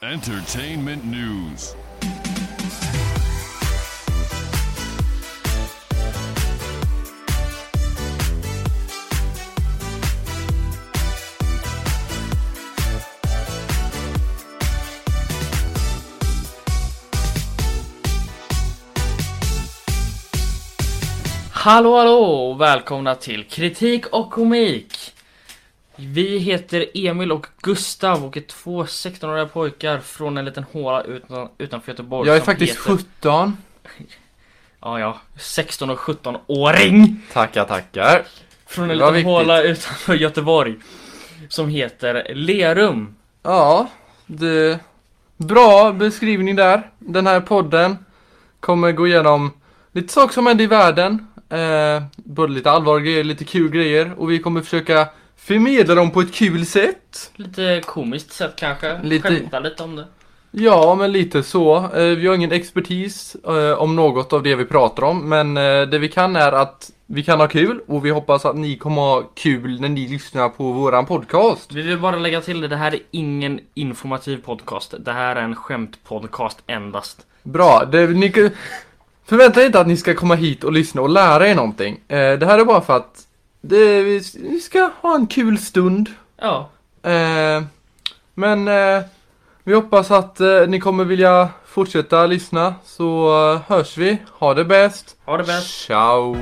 Entertainment news. Hallå hallå och välkomna till Kritik och komik! Vi heter Emil och Gustav och är två 16-åriga pojkar från en liten håla utan, utanför Göteborg Jag är faktiskt heter... 17 Ja ja, 16 och 17-åring! Tackar tackar. Från en liten viktigt. håla utanför Göteborg Som heter Lerum. Ja, det... Bra beskrivning där. Den här podden Kommer gå igenom lite saker som händer i världen. Eh, Både lite allvarliga grejer, lite kul grejer. Och vi kommer försöka förmedla dem på ett kul sätt Lite komiskt sätt kanske, Lite- skämta lite om det Ja, men lite så. Eh, Vi har ingen expertis eh, om något av det vi pratar om, men eh, det vi kan är att vi kan ha kul och vi hoppas att ni kommer ha kul när ni lyssnar på våran podcast. Vi vill bara lägga till det, det här är ingen informativ podcast Det här är en skämtpodcast endast Bra, det, ni, förvänta er inte att ni ska komma hit och lyssna och lära er någonting. Det här är bara för att det, vi, vi ska ha en kul stund. Ja, Eh, men eh, vi hoppas att eh, ni kommer vilja fortsätta lyssna så eh, hörs vi. Ha det bäst. ha det bäst Ciao!